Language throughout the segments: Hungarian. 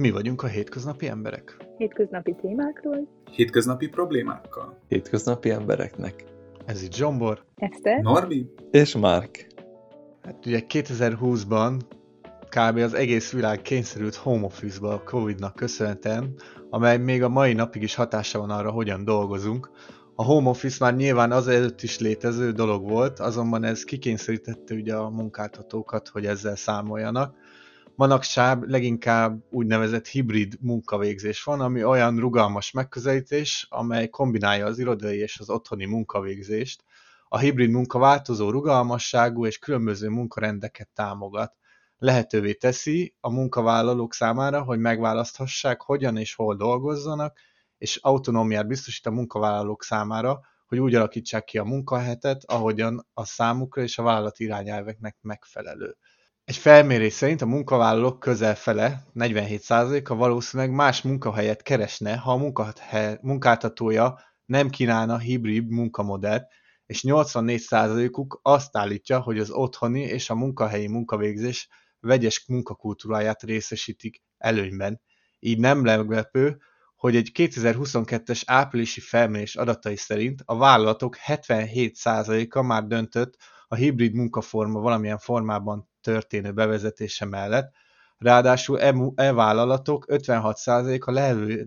Mi vagyunk a hétköznapi emberek. Hétköznapi témákról. Hétköznapi problémákkal. Hétköznapi embereknek. Ez itt Zsombor. Eszter. Norbi. És Mark. Hát ugye 2020-ban kb. az egész világ kényszerült home office-ba a Covid-nak köszönhetően, amely még a mai napig is hatása van arra, hogyan dolgozunk. A home office már nyilván az előtt is létező dolog volt, azonban ez kikényszerítette ugye a munkáltatókat, hogy ezzel számoljanak. Manapság leginkább úgynevezett hibrid munkavégzés van, ami olyan rugalmas megközelítés, amely kombinálja az irodai és az otthoni munkavégzést. A hibrid munka változó rugalmasságú és különböző munkarendeket támogat. Lehetővé teszi a munkavállalók számára, hogy megválaszthassák, hogyan és hol dolgozzanak, és autonómiát biztosít a munkavállalók számára, hogy úgy alakítsák ki a munkahetet, ahogyan a számukra és a vállalati irányelveknek megfelelő. Egy felmérés szerint a munkavállalók közel fele, 47%-a valószínűleg más munkahelyet keresne, ha a munkáltatója nem kínálna hibrid munkamodellt, és 84%-uk azt állítja, hogy az otthoni és a munkahelyi munkavégzés vegyes munkakultúráját részesítik előnyben. Így nem meglepő, hogy egy 2022-es áprilisi felmérés adatai szerint a vállalatok 77%-a már döntött a hibrid munkaforma valamilyen formában történő bevezetése mellett, ráadásul e, e vállalatok 56%-a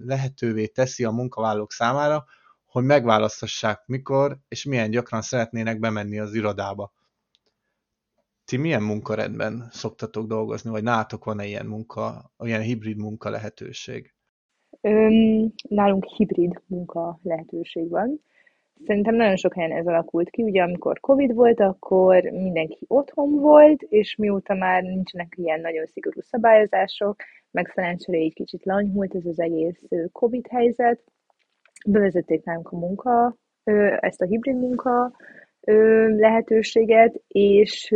lehetővé teszi a munkavállalók számára, hogy megválasztassák mikor és milyen gyakran szeretnének bemenni az irodába. Ti milyen munkarendben szoktatok dolgozni, vagy nátok van-e ilyen munka, ilyen hibrid munka lehetőség? Öm, nálunk hibrid munka lehetőség van. Szerintem nagyon sok helyen ez alakult ki. Ugye amikor Covid volt, akkor mindenki otthon volt, és mióta már nincsenek ilyen nagyon szigorú szabályozások, meg szerencsére egy kicsit lanyhult ez az egész Covid helyzet, bevezették nálunk a munka, ezt a hibrid munka lehetőséget, és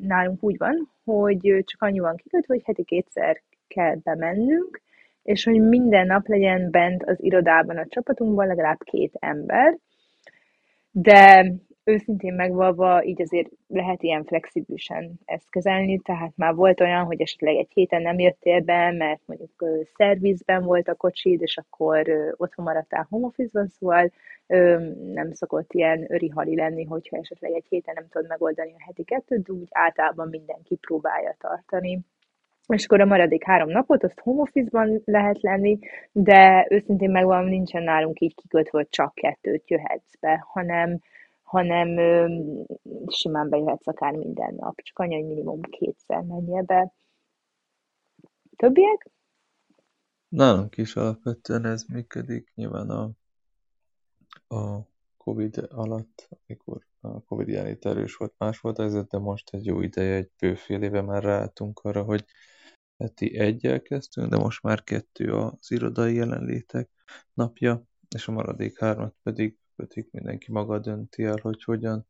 nálunk úgy van, hogy csak annyi van kikötve, hogy heti kétszer kell bemennünk, és hogy minden nap legyen bent az irodában a csapatunkban legalább két ember, de őszintén megvalva így azért lehet ilyen flexibilisen ezt kezelni, tehát már volt olyan, hogy esetleg egy héten nem jöttél be, mert mondjuk szervizben volt a kocsid, és akkor otthon maradtál home office-ban, szóval nem szokott ilyen öri-hali lenni, hogyha esetleg egy héten nem tudod megoldani a heti kettőt, de úgy általában mindenki próbálja tartani. És akkor a maradék három napot, azt home office-ban lehet lenni, de őszintén megvan, nincsen nálunk így kikötve, hogy csak kettőt jöhetsz be, hanem hanem ö, simán bejöhetsz akár minden nap, csak annyi, hogy minimum kétszer menjél be. Többiek? Nálunk is alapvetően ez működik, nyilván a, a Covid alatt, amikor a Covid jelenlét erős volt, más volt ez, de most egy jó ideje, egy bőfél éve már ráálltunk arra, hogy heti egyel kezdtünk, de most már kettő az irodai jelenlétek napja, és a maradék hármat pedig pedig mindenki maga dönti el, hogy hogyan,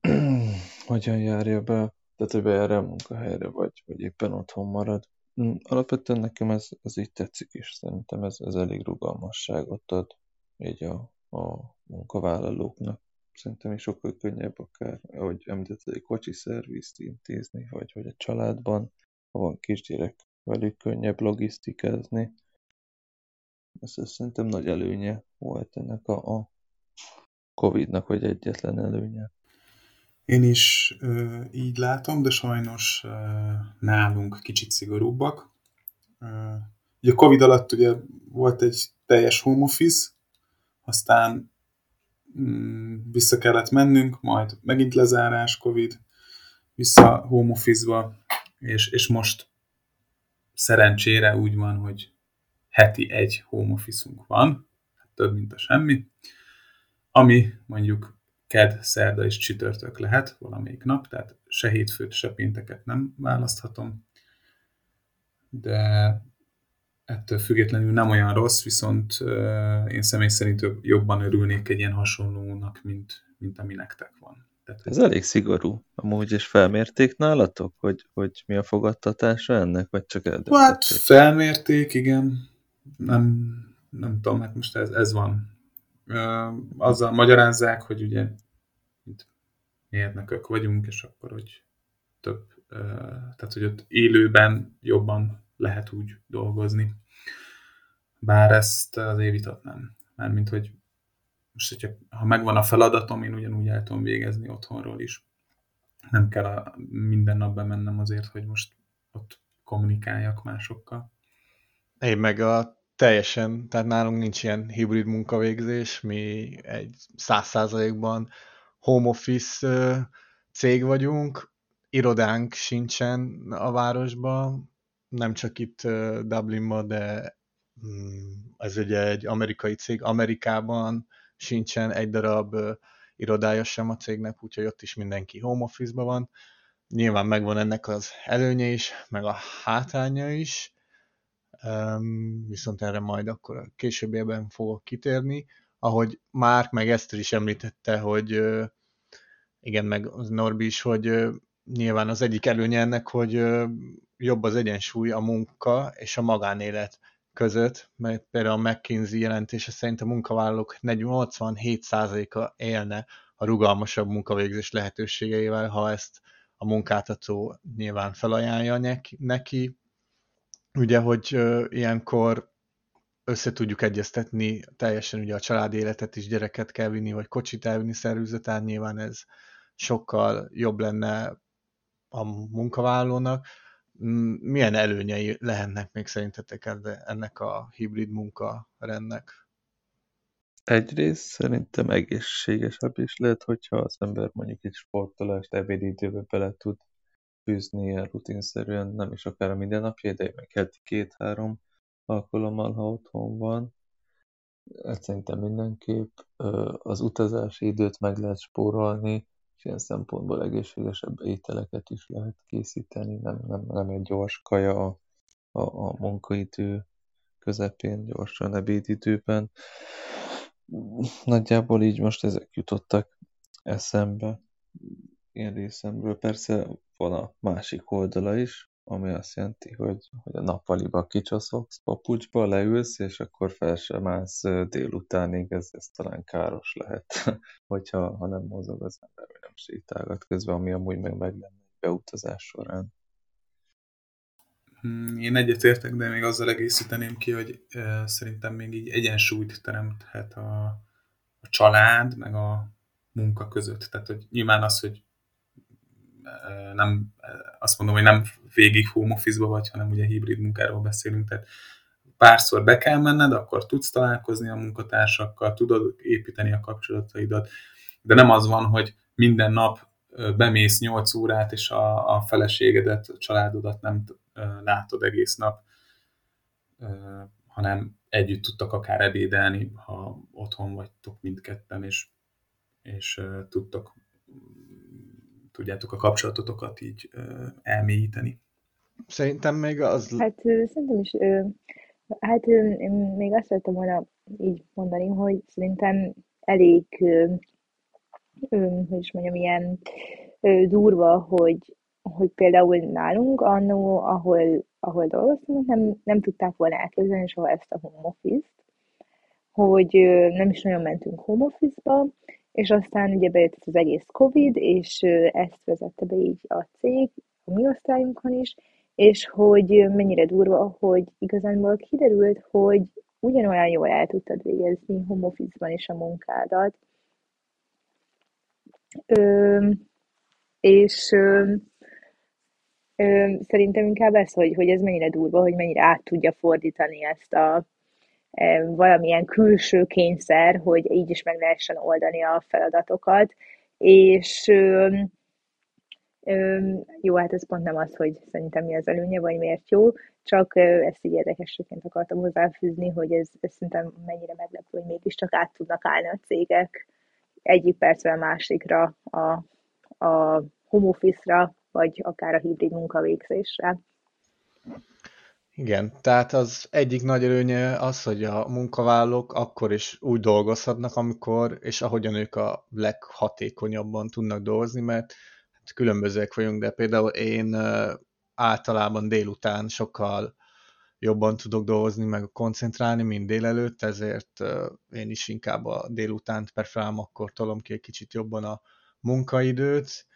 hogyan járja be, tehát hogy bejár a munkahelyre, vagy, vagy éppen otthon marad. Mm, alapvetően nekem ez, ez így tetszik is, szerintem ez, ez elég rugalmasságot ad így a, a munkavállalóknak. Szerintem is sokkal könnyebb akár, ahogy említett, egy kocsi szervizt intézni, vagy hogy a családban, ha van kisgyerek, velük könnyebb logisztikázni ez, ez szerintem nagy előnye volt ennek a, a Covid-nak, hogy egyetlen előnye. Én is ö, így látom, de sajnos ö, nálunk kicsit szigorúbbak. Ö, ugye a Covid alatt ugye volt egy teljes home office, aztán mm, vissza kellett mennünk, majd megint lezárás, Covid, vissza home office-ba, és, és most szerencsére úgy van, hogy heti egy home office van, hát több, mint a semmi, ami mondjuk ked, szerda és csütörtök lehet valamelyik nap, tehát se hétfőt, se pénteket nem választhatom, de ettől függetlenül nem olyan rossz, viszont én személy szerint jobban örülnék egy ilyen hasonlónak, mint, mint ami nektek van. Tehát, Ez elég szigorú. Amúgy is felmérték nálatok, hogy, hogy mi a fogadtatása ennek, vagy csak eldöntötték? Hát felmérték, igen nem, nem tudom, hát most ez, ez van. Azzal magyarázzák, hogy ugye mérnökök vagyunk, és akkor, hogy több, tehát, hogy ott élőben jobban lehet úgy dolgozni. Bár ezt azért vitatnám. Mármint, hogy most, hogyha, ha megvan a feladatom, én ugyanúgy el tudom végezni otthonról is. Nem kell a, minden nap bemennem azért, hogy most ott kommunikáljak másokkal. Én meg a teljesen, tehát nálunk nincs ilyen hibrid munkavégzés, mi egy száz százalékban home office cég vagyunk, irodánk sincsen a városban, nem csak itt Dublinban, de mm, ez ugye egy amerikai cég, Amerikában sincsen egy darab irodája sem a cégnek, úgyhogy ott is mindenki home office-ban van. Nyilván megvan ennek az előnye is, meg a hátránya is, viszont erre majd akkor a későbbiekben fogok kitérni. Ahogy Márk meg Eszter is említette, hogy igen, meg az Norbi is, hogy nyilván az egyik előnye ennek, hogy jobb az egyensúly a munka és a magánélet között, mert például a McKinsey jelentése szerint a munkavállalók 87%-a élne a rugalmasabb munkavégzés lehetőségeivel, ha ezt a munkáltató nyilván felajánlja neki. Ugye, hogy ilyenkor össze tudjuk egyeztetni teljesen ugye a családi életet is, gyereket kell vinni, vagy kocsit elvinni szervezetán, nyilván ez sokkal jobb lenne a munkavállalónak. Milyen előnyei lehetnek még szerintetek ennek a hibrid munkarendnek? Egyrészt szerintem egészségesebb is lehet, hogyha az ember mondjuk egy sportolást ebédidőbe bele tud fűzni ilyen rutinszerűen, nem is akár a mindennapja, de meg heti két-három alkalommal, ha otthon van. Ez szerintem mindenképp. Az utazási időt meg lehet spórolni, és ilyen szempontból egészségesebb ételeket is lehet készíteni, nem, nem, nem egy gyors kaja a, a, a munkaidő közepén, gyorsan ebédidőben. Nagyjából így most ezek jutottak eszembe én részemről. Persze van a másik oldala is, ami azt jelenti, hogy, hogy a nappaliba kicsaszogsz papucsba, leülsz, és akkor fel sem állsz délutánig, ez, ez talán káros lehet, hogyha ha nem mozog az ember, vagy nem sétálgat közben, ami amúgy meg meg lenne beutazás során. Hmm, én egyetértek, de még azzal egészíteném ki, hogy e, szerintem még így egyensúlyt teremthet a, a család, meg a munka között. Tehát, hogy nyilván az, hogy nem, azt mondom, hogy nem végig home office vagy, hanem ugye hibrid munkáról beszélünk, tehát párszor be kell menned, akkor tudsz találkozni a munkatársakkal, tudod építeni a kapcsolataidat, de nem az van, hogy minden nap bemész 8 órát, és a, a feleségedet, a családodat nem látod egész nap, hanem együtt tudtak akár ebédelni, ha otthon vagytok mindketten, és, és tudtok tudjátok a kapcsolatotokat így elmélyíteni. Szerintem még az... Hát szerintem is, hát én még azt szerettem volna így mondani, hogy szerintem elég, hogy is mondjam, ilyen durva, hogy, hogy például nálunk annó, ahol, ahol dolgoztunk, nem, nem tudták volna elképzelni soha ezt a home office-t, hogy nem is nagyon mentünk home office-ba, és aztán ugye bejött az egész Covid, és ezt vezette be így a cég, a mi osztályunkon is, és hogy mennyire durva, hogy igazánból kiderült, hogy ugyanolyan jól el tudtad végezni home office-ban is a munkádat. Ö, és ö, ö, szerintem inkább ez, hogy, hogy ez mennyire durva, hogy mennyire át tudja fordítani ezt a, valamilyen külső kényszer, hogy így is meg lehessen oldani a feladatokat, és jó, hát ez pont nem az, hogy szerintem mi az előnye, vagy miért jó, csak ezt így érdekességként akartam hozzáfűzni, hogy ez, ez szerintem mennyire meglepő, hogy mégiscsak át tudnak állni a cégek egyik percre a másikra a, a home office-ra, vagy akár a hibrid munkavégzésre. Igen, tehát az egyik nagy előnye az, hogy a munkavállalók akkor is úgy dolgozhatnak, amikor és ahogyan ők a leghatékonyabban tudnak dolgozni, mert hát különbözőek vagyunk, de például én általában délután sokkal jobban tudok dolgozni, meg koncentrálni, mint délelőtt, ezért én is inkább a délutánt preferálom, akkor tolom ki egy kicsit jobban a munkaidőt,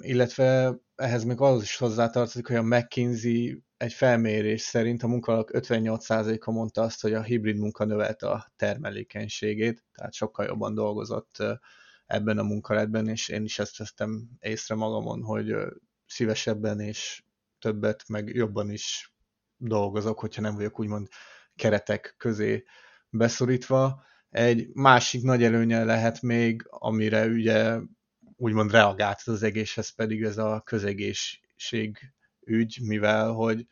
illetve ehhez még az is hozzátartozik, hogy a McKinsey egy felmérés szerint a munkavállalók 58%-a mondta azt, hogy a hibrid munka növelte a termelékenységét, tehát sokkal jobban dolgozott ebben a munkaletben, és én is ezt vesztem észre magamon, hogy szívesebben és többet, meg jobban is dolgozok, hogyha nem vagyok úgymond keretek közé beszorítva. Egy másik nagy előnye lehet még, amire ugye úgymond reagált az egészhez pedig ez a közegészség ügy, mivel hogy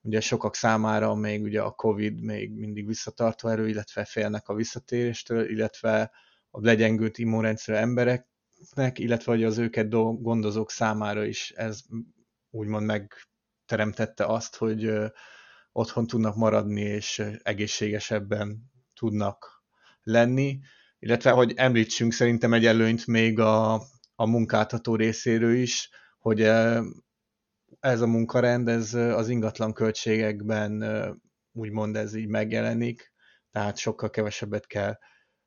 ugye sokak számára még ugye a Covid még mindig visszatartó erő, illetve félnek a visszatéréstől, illetve a legyengült immunrendszer embereknek, illetve hogy az őket gondozók számára is ez úgymond megteremtette azt, hogy otthon tudnak maradni, és egészségesebben tudnak lenni, illetve, hogy említsünk szerintem egy előnyt még a, a munkáltató részéről is, hogy ez a munkarend, ez az ingatlan költségekben úgymond ez így megjelenik, tehát sokkal kevesebbet kell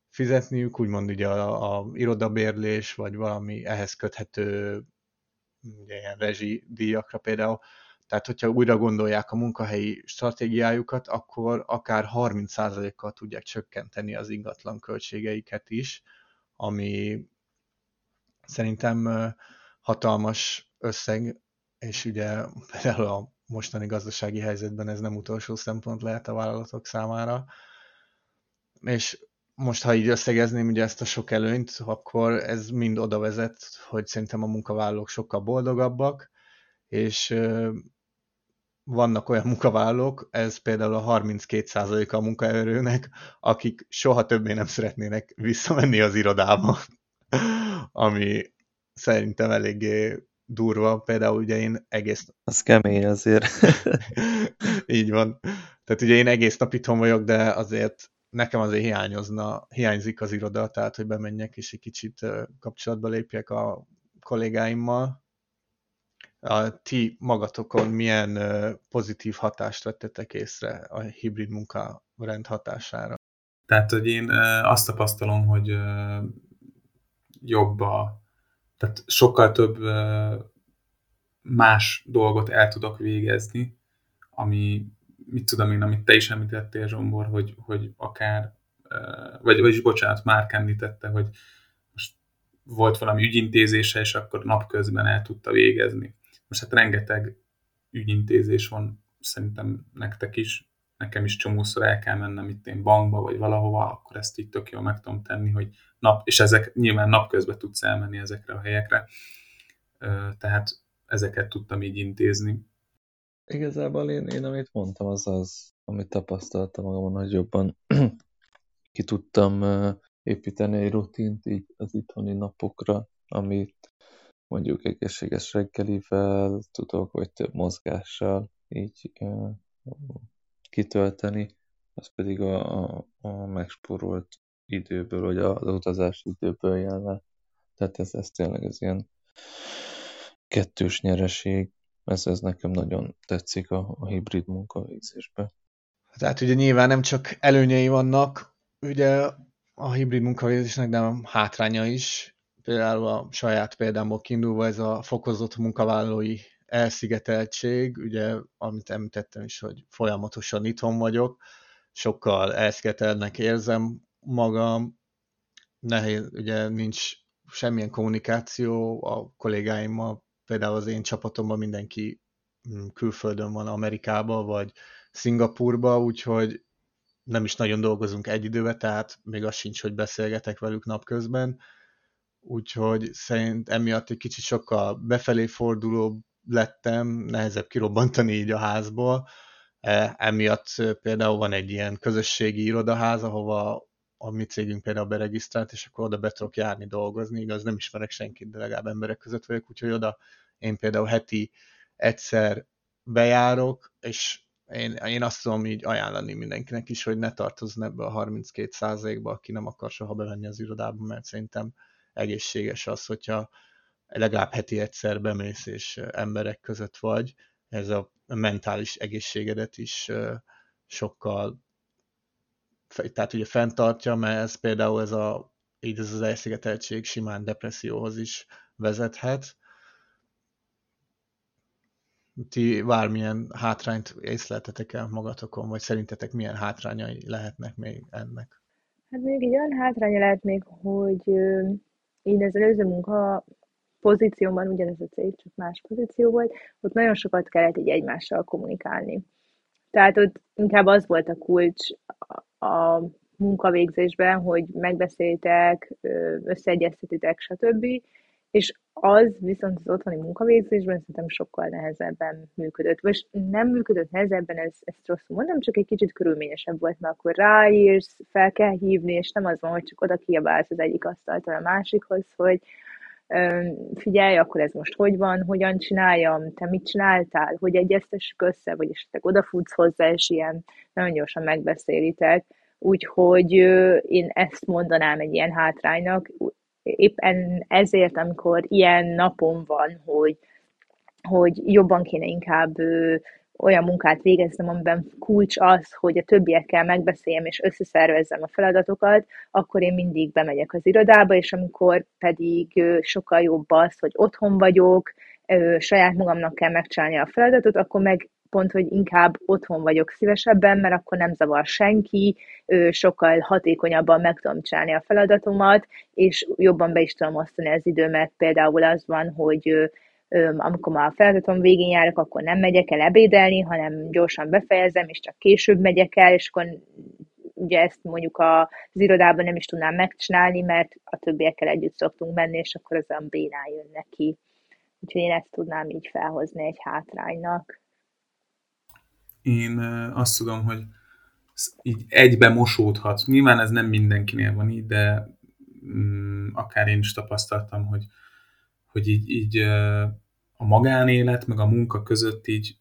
fizetniük, úgymond ugye a, a irodabérlés, vagy valami ehhez köthető ugye ilyen rezsi díjakra például. Tehát, hogyha újra gondolják a munkahelyi stratégiájukat, akkor akár 30%-kal tudják csökkenteni az ingatlan költségeiket is, ami szerintem hatalmas összeg, és ugye például a mostani gazdasági helyzetben ez nem utolsó szempont lehet a vállalatok számára. És most, ha így összegezném ugye ezt a sok előnyt, akkor ez mind oda vezet, hogy szerintem a munkavállalók sokkal boldogabbak, és vannak olyan munkavállalók, ez például a 32%-a a munkaerőnek, akik soha többé nem szeretnének visszamenni az irodába, ami szerintem eléggé durva. Például ugye én egész... Az kemény azért. Így van. Tehát ugye én egész nap itthon vagyok, de azért nekem azért hiányozna, hiányzik az iroda, tehát hogy bemenjek és egy kicsit kapcsolatba lépjek a kollégáimmal. A ti magatokon milyen pozitív hatást vettetek észre a hibrid munkarend hatására? Tehát, hogy én azt tapasztalom, hogy jobb a, tehát sokkal több más dolgot el tudok végezni, ami mit tudom én, amit te is említettél, Zsombor, hogy, hogy akár, vagy, vagyis bocsánat, már említette, hogy most volt valami ügyintézése, és akkor napközben el tudta végezni. Most hát rengeteg ügyintézés van, szerintem nektek is, nekem is csomószor el kell mennem itt én bankba, vagy valahova, akkor ezt így tök jól meg tudom tenni, hogy nap, és ezek nyilván napközben tudsz elmenni ezekre a helyekre, tehát ezeket tudtam így intézni. Igazából én, én amit mondtam, az az, amit tapasztaltam magamon, hogy jobban ki tudtam építeni egy rutint így az itthoni napokra, amit mondjuk egészséges reggelivel tudok, vagy több mozgással így kitölteni, az pedig a, a, a megspórolt időből, vagy az utazási időből jön le. Tehát ez, ez tényleg ez ilyen kettős nyereség, ez, ez nekem nagyon tetszik a, a hibrid munkavégzésben. Tehát ugye nyilván nem csak előnyei vannak, ugye a hibrid munkavégzésnek, de a hátránya is. Például a saját példámból kiindulva ez a fokozott munkavállalói elszigeteltség, ugye, amit említettem is, hogy folyamatosan itthon vagyok, sokkal elszigetelnek érzem magam, nehéz, ugye nincs semmilyen kommunikáció a kollégáimmal, például az én csapatomban mindenki mm, külföldön van, Amerikába vagy Szingapurba, úgyhogy nem is nagyon dolgozunk egy időbe, tehát még az sincs, hogy beszélgetek velük napközben, úgyhogy szerint emiatt egy kicsit sokkal befelé fordulóbb lettem, nehezebb kirobbantani így a házból. E, emiatt például van egy ilyen közösségi irodaház, ahova a mi cégünk például beregisztrált, és akkor oda be tudok járni dolgozni, igaz, nem ismerek senkit, de legalább emberek között vagyok, úgyhogy oda én például heti egyszer bejárok, és én, én azt tudom így ajánlani mindenkinek is, hogy ne tartozzon ebbe a 32 ba aki nem akar soha bevenni az irodába, mert szerintem egészséges az, hogyha legalább heti egyszer bemész és emberek között vagy, ez a mentális egészségedet is sokkal tehát ugye fenntartja, mert ez például ez a így ez az elszigeteltség simán depresszióhoz is vezethet. Ti bármilyen hátrányt észleltetek el magatokon, vagy szerintetek milyen hátrányai lehetnek még ennek? Hát még egy olyan hátránya lehet még, hogy én az előző munka pozícióban, ugyanez a cég, csak más pozíció volt, ott nagyon sokat kellett így egymással kommunikálni. Tehát ott inkább az volt a kulcs a munkavégzésben, hogy megbeszéltek, összeegyeztetitek, stb. És az viszont az otthoni munkavégzésben szerintem sokkal nehezebben működött. Vagy nem működött nehezebben, ez, ezt rosszul mondom, csak egy kicsit körülményesebb volt, mert akkor ráírsz, fel kell hívni, és nem az van, hogy csak oda kiabálsz az egyik asztaltól a másikhoz, hogy figyelj, akkor ez most hogy van, hogyan csináljam, te mit csináltál, hogy egyeztessük össze, vagy esetleg odafutsz hozzá, és ilyen nagyon gyorsan megbeszélitek. Úgyhogy én ezt mondanám egy ilyen hátránynak, éppen ezért, amikor ilyen napon van, hogy, hogy jobban kéne inkább olyan munkát végeznem, amiben kulcs az, hogy a többiekkel megbeszéljem és összeszervezzem a feladatokat, akkor én mindig bemegyek az irodába, és amikor pedig sokkal jobb az, hogy otthon vagyok, saját magamnak kell megcsinálni a feladatot, akkor meg pont, hogy inkább otthon vagyok szívesebben, mert akkor nem zavar senki, sokkal hatékonyabban meg tudom csinálni a feladatomat, és jobban be is tudom osztani az időmet. Például az van, hogy amikor már a feladatom végén járok, akkor nem megyek el ebédelni, hanem gyorsan befejezem, és csak később megyek el, és akkor ugye ezt mondjuk az irodában nem is tudnám megcsinálni, mert a többiekkel együtt szoktunk menni, és akkor az a bénán jön neki. Úgyhogy én ezt tudnám így felhozni egy hátránynak. Én azt tudom, hogy így egybe mosódhat. Nyilván ez nem mindenkinél van így, de mm, akár én is tapasztaltam, hogy hogy így, így a magánélet meg a munka között így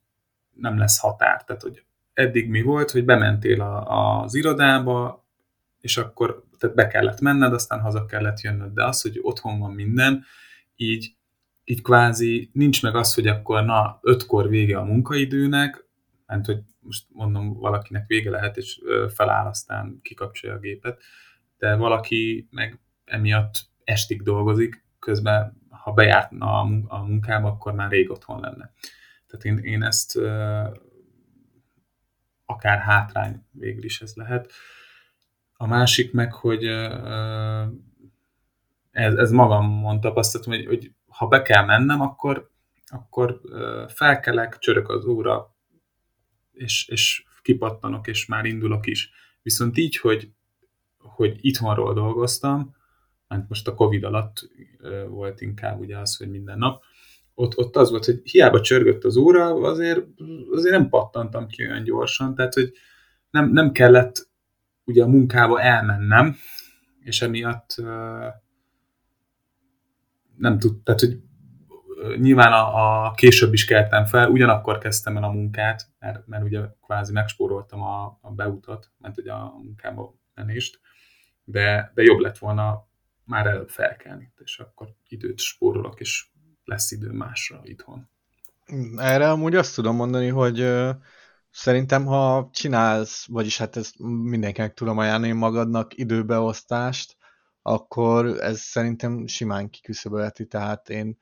nem lesz határ. Tehát, hogy eddig mi volt, hogy bementél a, az irodába, és akkor tehát be kellett menned, aztán haza kellett jönnöd. De az, hogy otthon van minden, így, így kvázi nincs meg az, hogy akkor na, ötkor vége a munkaidőnek, mert hogy most mondom, valakinek vége lehet, és feláll, aztán kikapcsolja a gépet, de valaki meg emiatt estig dolgozik, közben ha bejárna a munkába, akkor már rég otthon lenne. Tehát én, én ezt akár hátrány végül is ez lehet. A másik meg, hogy ez, ez magamon tapasztaltam, hogy, hogy ha be kell mennem, akkor, akkor felkelek, csörök az óra, és, és kipattanok, és már indulok is. Viszont így, hogy, hogy itthonról dolgoztam, mert most a Covid alatt volt inkább ugye az, hogy minden nap, ott, ott az volt, hogy hiába csörgött az óra, azért, azért nem pattantam ki olyan gyorsan, tehát hogy nem, nem kellett ugye a munkába elmennem, és emiatt nem tud, tehát hogy nyilván a, a később is keltem fel, ugyanakkor kezdtem el a munkát, mert, mert ugye kvázi megspóroltam a, a beutat, mert ugye a munkába menést, de, de jobb lett volna már előbb felkelni, és akkor időt spórolok, és lesz idő másra itthon. Erre amúgy azt tudom mondani, hogy szerintem, ha csinálsz, vagyis hát ezt mindenkinek tudom ajánlani magadnak időbeosztást, akkor ez szerintem simán kiküszöbölheti, tehát én,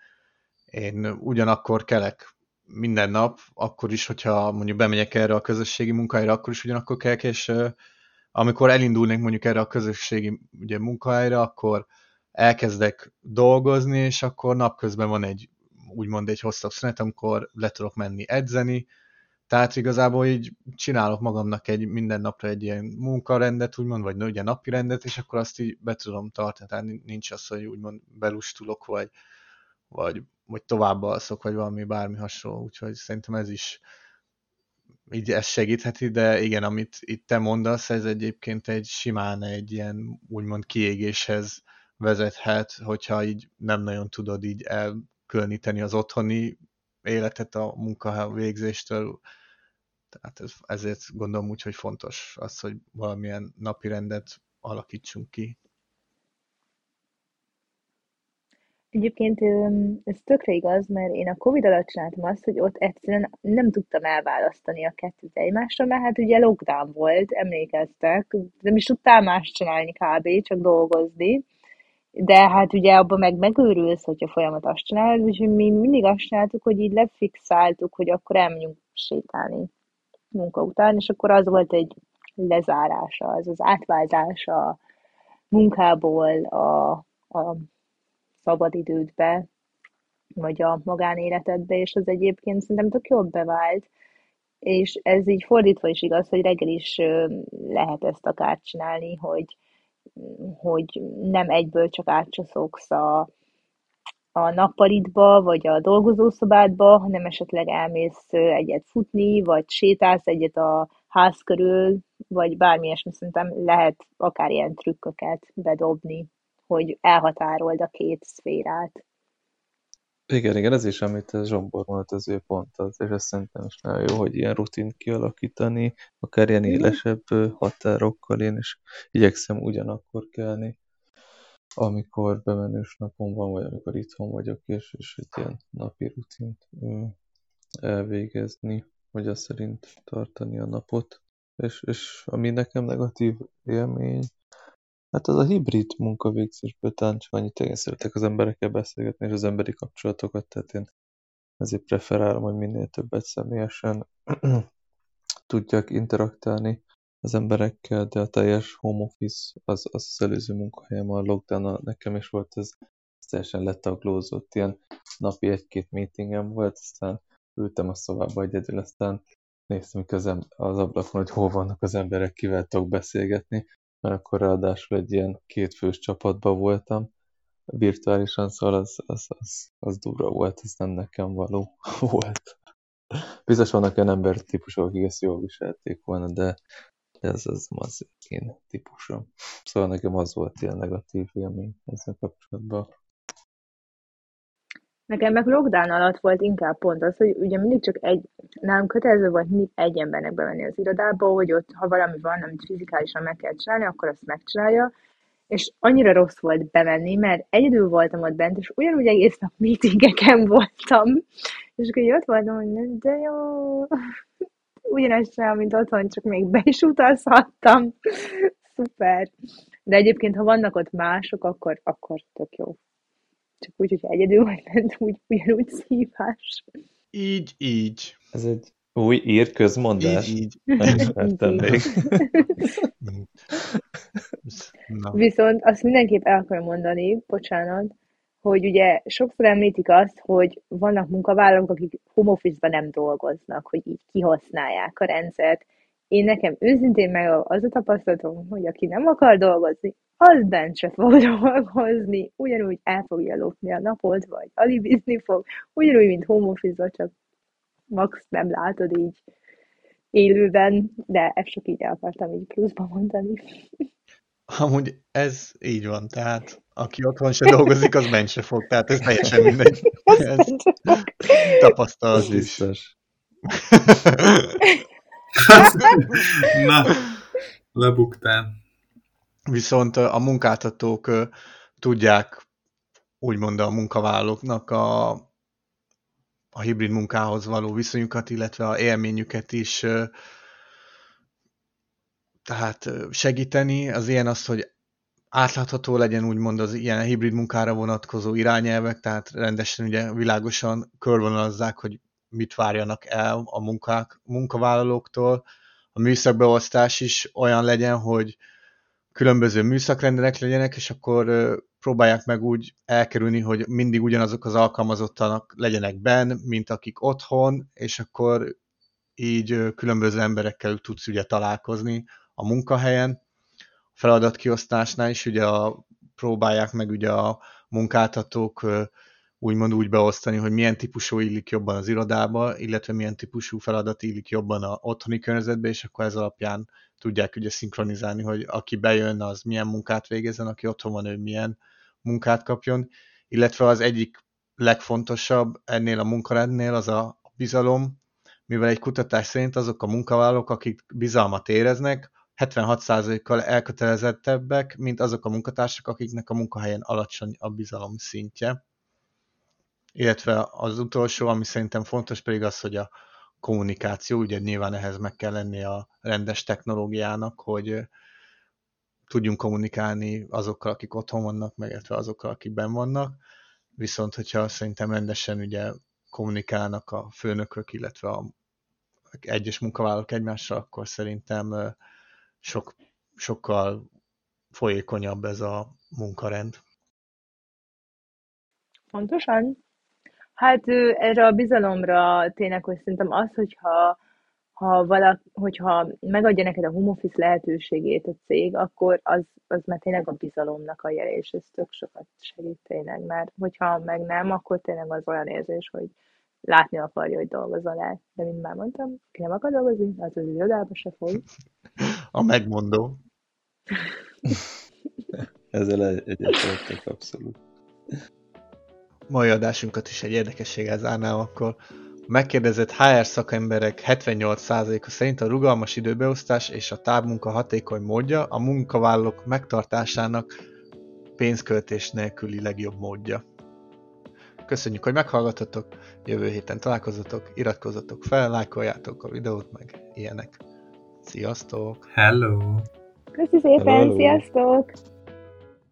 én ugyanakkor kelek minden nap, akkor is, hogyha mondjuk bemegyek erre a közösségi munkahelyre, akkor is ugyanakkor kelek, és amikor elindulnék mondjuk erre a közösségi ugye, munkahelyre, akkor elkezdek dolgozni, és akkor napközben van egy úgymond egy hosszabb szünet, amikor le tudok menni edzeni, tehát igazából így csinálok magamnak egy minden napra egy ilyen munkarendet, úgymond, vagy ugye napi rendet, és akkor azt így be tudom tartani, tehát nincs az, hogy úgymond belustulok, vagy, vagy, vagy tovább alszok, vagy valami bármi hasonló, úgyhogy szerintem ez is így ez segítheti, de igen, amit itt te mondasz, ez egyébként egy simán egy ilyen úgymond kiégéshez vezethet, hogyha így nem nagyon tudod így elkülöníteni az otthoni életet a munkahely végzéstől. Tehát ez, ezért gondolom úgy, hogy fontos az, hogy valamilyen napi rendet alakítsunk ki. Egyébként ez tökre igaz, mert én a Covid alatt csináltam azt, hogy ott egyszerűen nem tudtam elválasztani a kettőt egymásra, mert hát ugye lockdown volt, emlékeztek, nem is tudtál más csinálni kb., csak dolgozni, de hát ugye abban meg megőrülsz, hogyha folyamat azt csinálod, úgyhogy mi mindig azt csináltuk, hogy így lefixáltuk, hogy akkor elmegyünk sétálni munka után, és akkor az volt egy lezárása, az az átváltása a munkából a, a szabadidődbe, vagy a magánéletedbe, és az egyébként szerintem tök jobb bevált, és ez így fordítva is igaz, hogy reggel is lehet ezt akár csinálni, hogy, hogy nem egyből csak átcsaszogsz a, a nappalitba, vagy a dolgozószobádba, hanem esetleg elmész egyet futni, vagy sétálsz egyet a ház körül, vagy bármi ilyesmi, szerintem lehet akár ilyen trükköket bedobni, hogy elhatárold a két szférát. Igen, igen, ez is, amit ez Zsombor mondott, az ő pont az, és ez szerintem is nagyon jó, hogy ilyen rutint kialakítani, akár ilyen élesebb határokkal, én is igyekszem ugyanakkor kelni, amikor bemenős napom van, vagy amikor itthon vagyok, és, és egy ilyen napi rutint elvégezni, hogy azt szerint tartani a napot. És, és ami nekem negatív élmény, Hát az a hibrid munkavégzésből talán csak annyit szeretek az emberekkel beszélgetni, és az emberi kapcsolatokat, tehát én ezért preferálom, hogy minél többet személyesen tudjak interaktálni az emberekkel, de a teljes home office az az, az előző munkahelyem a lockdown nekem is volt, ez, ez teljesen letaglózott, ilyen napi egy-két meetingem volt, aztán ültem a szobába egyedül, aztán néztem közem az ablakon, hogy hol vannak az emberek, kivel tudok beszélgetni, mert akkor ráadásul egy ilyen kétfős csapatban voltam, virtuálisan, szóval az, az, az, az durva volt, ez nem nekem való volt. Biztos vannak olyan ember típusok, akik ezt jól viselték volna, de ez az az én típusom. Szóval nekem az volt ilyen negatív élmény ezzel kapcsolatban. Nekem meg lockdown alatt volt inkább pont az, hogy ugye mindig csak egy, nem kötelező volt mindig egy embernek bemenni az irodába, hogy ott, ha valami van, amit fizikálisan meg kell csinálni, akkor azt megcsinálja, és annyira rossz volt bemenni, mert egyedül voltam ott bent, és ugyanúgy egész nap meetingeken voltam, és akkor jött voltam, hogy de jó, ugyanezt csinálom, mint otthon, csak még be is utazhattam. Szuper. De egyébként, ha vannak ott mások, akkor, akkor tök jó. Csak úgy, hogyha egyedül vagy bent, úgy, ugyanúgy szívás. Így, így. Ez egy új ír közmondás? Így, így. Nem ismertem még. Na. Viszont azt mindenképp el akarom mondani, bocsánat, hogy ugye sokszor említik azt, hogy vannak munkavállalók, akik home office nem dolgoznak, hogy így kihasználják a rendszert. Én nekem őszintén meg az a tapasztalatom, hogy aki nem akar dolgozni, az bent se fog dolgozni, ugyanúgy el fogja lopni a napot, vagy alibizni fog, ugyanúgy, mint home office csak max nem látod így élőben, de ezt csak így el akartam így pluszba mondani. Amúgy ez így van, tehát aki otthon se dolgozik, az bent se fog, tehát ez teljesen mindegy. ez tapasztalat is. Na, lebuktál. Viszont a munkáltatók tudják úgymond a munkavállalóknak a, a hibrid munkához való viszonyukat, illetve a élményüket is tehát segíteni. Az ilyen az, hogy átlátható legyen úgymond az ilyen hibrid munkára vonatkozó irányelvek, tehát rendesen ugye világosan körvonalazzák, hogy mit várjanak el a munkák, munkavállalóktól. A műszakbeosztás is olyan legyen, hogy különböző műszakrendelek legyenek, és akkor próbálják meg úgy elkerülni, hogy mindig ugyanazok az alkalmazottanak legyenek benn, mint akik otthon, és akkor így különböző emberekkel tudsz ugye találkozni a munkahelyen. A feladatkiosztásnál is ugye a, próbálják meg ugye a munkáltatók úgymond úgy beosztani, hogy milyen típusú illik jobban az irodába, illetve milyen típusú feladat illik jobban a otthoni környezetbe, és akkor ez alapján tudják ugye szinkronizálni, hogy aki bejön, az milyen munkát végezzen, aki otthon van, ő milyen munkát kapjon, illetve az egyik legfontosabb ennél a munkarendnél az a bizalom, mivel egy kutatás szerint azok a munkavállalók, akik bizalmat éreznek, 76%-kal elkötelezettebbek, mint azok a munkatársak, akiknek a munkahelyen alacsony a bizalom szintje. Illetve az utolsó, ami szerintem fontos pedig az, hogy a kommunikáció, ugye nyilván ehhez meg kell lenni a rendes technológiának, hogy tudjunk kommunikálni azokkal, akik otthon vannak, meg azokkal, akik benn vannak. Viszont, hogyha szerintem rendesen ugye kommunikálnak a főnökök, illetve a egyes munkavállalók egymással, akkor szerintem sok, sokkal folyékonyabb ez a munkarend. Pontosan. Hát erre a bizalomra tényleg, hogy szerintem az, hogyha ha valak, hogyha megadja neked a home office lehetőségét a cég, akkor az, az már tényleg a bizalomnak a jele, és ez tök sokat segít tényleg, mert hogyha meg nem, akkor tényleg az olyan érzés, hogy látni akarja, hogy dolgozol el. De mint már mondtam, ki nem akar dolgozni, az az irodába se fog. A megmondó. Ezzel egyetértek abszolút. Mai adásunkat is egy érdekességgel zárnám akkor. A megkérdezett HR szakemberek 78%-a szerint a rugalmas időbeosztás és a távmunka hatékony módja a munkavállalók megtartásának pénzköltés nélküli legjobb módja. Köszönjük, hogy meghallgatotok, jövő héten találkozatok, iratkozzatok fel, lájkoljátok a videót, meg ilyenek. Sziasztok! Hello! Köszi szépen, Hello. sziasztok!